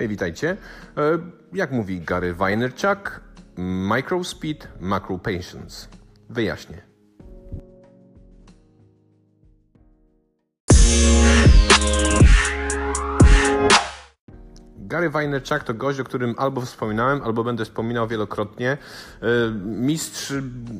Hej, witajcie. E, jak mówi Gary Vaynerchuk, micro speed, macro patience. Wyjaśnię. Gary Vaynerchuk to gość, o którym albo wspominałem, albo będę wspominał wielokrotnie. E, mistrz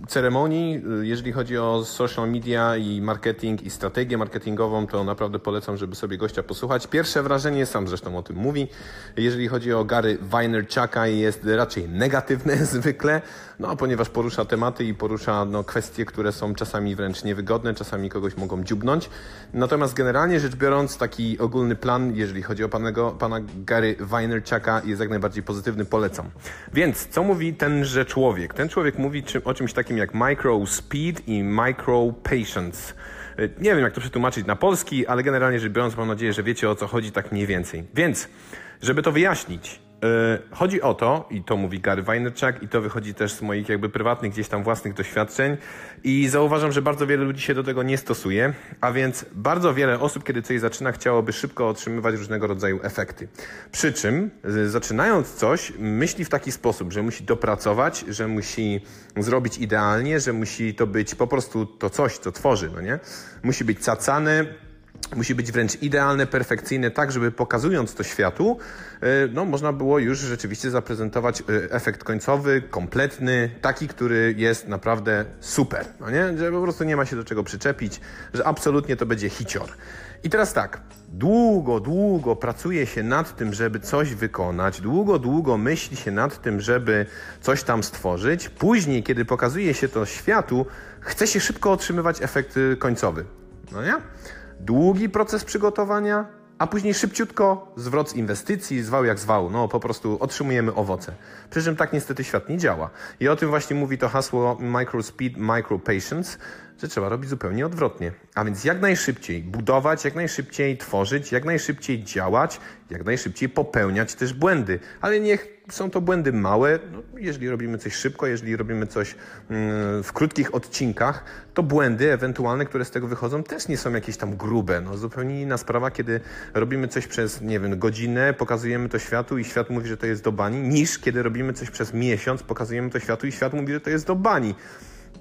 ceremonii, e, jeżeli chodzi o social media i marketing i strategię marketingową, to naprawdę polecam, żeby sobie gościa posłuchać. Pierwsze wrażenie, sam zresztą o tym mówi, jeżeli chodzi o Gary Vaynerchuka jest raczej negatywne zwykle, no ponieważ porusza tematy i porusza no, kwestie, które są czasami wręcz niewygodne, czasami kogoś mogą dziubnąć. Natomiast generalnie rzecz biorąc, taki ogólny plan, jeżeli chodzi o panego, pana Gary Vaynerchuka jest jak najbardziej pozytywny, polecam. Więc co mówi tenże człowiek? Ten człowiek mówi o czymś takim jak micro speed i micro patience. E, nie wiem, jak to przetłumaczyć na polski, ale generalnie rzecz biorąc, mam nadzieję, że wiecie o co chodzi tak mniej więcej. Więc, żeby to wyjaśnić, chodzi o to, i to mówi Gary Vaynerchuk, i to wychodzi też z moich jakby prywatnych, gdzieś tam własnych doświadczeń, i zauważam, że bardzo wiele ludzi się do tego nie stosuje, a więc bardzo wiele osób, kiedy coś zaczyna, chciałoby szybko otrzymywać różnego rodzaju efekty. Przy czym, zaczynając coś, myśli w taki sposób, że musi dopracować, że musi zrobić idealnie, że musi to być po prostu to coś, co tworzy, no nie? Musi być cacany, musi być wręcz idealne, perfekcyjne, tak żeby pokazując to światu, e, no, można było już rzeczywiście zaprezentować e, efekt końcowy, kompletny, taki, który jest naprawdę super, no nie? Że po prostu nie ma się do czego przyczepić, że absolutnie to będzie hicior. I teraz tak, długo, długo pracuje się nad tym, żeby coś wykonać, długo, długo myśli się nad tym, żeby coś tam stworzyć. Później, kiedy pokazuje się to światu, chce się szybko otrzymywać efekt końcowy. No nie? długi proces przygotowania, a później szybciutko zwrot z inwestycji, zwał jak zwał. No po prostu otrzymujemy owoce. Przy czym tak niestety świat nie działa. I o tym właśnie mówi to hasło Micro Speed, Micro Patience, że trzeba robić zupełnie odwrotnie. A więc jak najszybciej budować, jak najszybciej tworzyć, jak najszybciej działać, jak najszybciej popełniać też błędy. Ale niech są to błędy małe. No, jeżeli robimy coś szybko, jeżeli robimy coś mm, w krótkich odcinkach, to błędy ewentualne, które z tego wychodzą, też nie są jakieś tam grube. No, zupełnie inna sprawa, kiedy robimy coś przez, nie wiem, godzinę, pokazujemy to światu i świat mówi, że to jest do bani, niż kiedy robimy coś przez miesiąc, pokazujemy to światu i świat mówi, że to jest do bani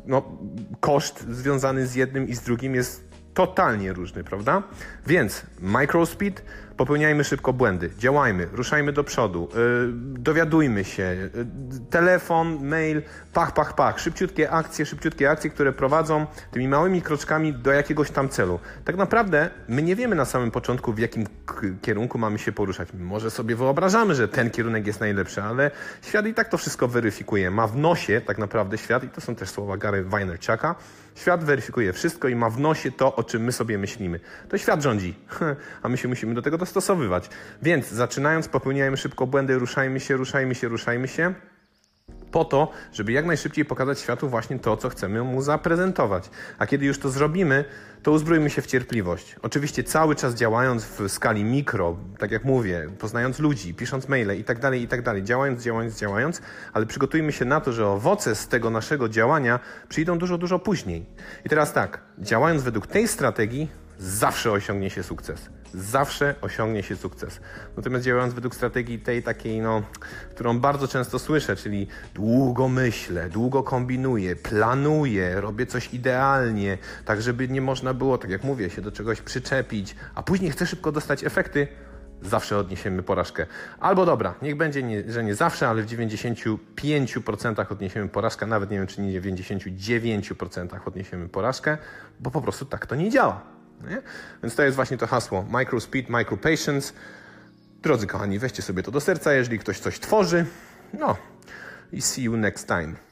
no, koszt związany z jednym i z drugim jest totalnie różny, prawda? Więc microspeed popełniajmy szybko błędy, działajmy, ruszajmy do przodu, yy, dowiadujmy się, yy, telefon, mail, pach, pach, pach, szybciutkie akcje, szybciutkie akcje, które prowadzą tymi małymi kroczkami do jakiegoś tam celu. Tak naprawdę my nie wiemy na samym początku, w jakim kierunku mamy się poruszać. Może sobie wyobrażamy, że ten kierunek jest najlepszy, ale świat i tak to wszystko weryfikuje. Ma w nosie tak naprawdę świat, i to są też słowa Gary Vaynerchuka, świat weryfikuje wszystko i ma w nosie to, o czym my sobie myślimy. To świat rządzi, a my się musimy do tego dostosowywać. Więc zaczynając, popełniajmy szybko błędy, ruszajmy się, ruszajmy się, ruszajmy się po to, żeby jak najszybciej pokazać światu właśnie to, co chcemy mu zaprezentować. A kiedy już to zrobimy, to uzbrójmy się w cierpliwość. Oczywiście cały czas działając w skali mikro, tak jak mówię, poznając ludzi, pisząc maile i tak dalej, i tak działając, działając, działając, ale przygotujmy się na to, że owoce z tego naszego działania przyjdą dużo, dużo później. I teraz tak, działając według tej strategii, zawsze osiągnie się sukces. Zawsze osiągnie się sukces. Natomiast działając według strategii tej takiej, no, którą bardzo często słyszę, czyli długo myślę, długo kombinuję, planuję, robię coś idealnie, tak żeby nie można było, tak jak mówię, się do czegoś przyczepić, a później chcę szybko dostać efekty, zawsze odniesiemy porażkę. Albo dobra, niech będzie, nie, że nie zawsze, ale w 95% odniesiemy porażkę, nawet nie wiem, czy nie w 99% odniesiemy porażkę, bo po prostu tak to nie działa. Nie? Więc to jest właśnie to hasło micro speed, micro patience. Drodzy kochani, weźcie sobie to do serca, jeżeli ktoś coś tworzy. No i see you next time.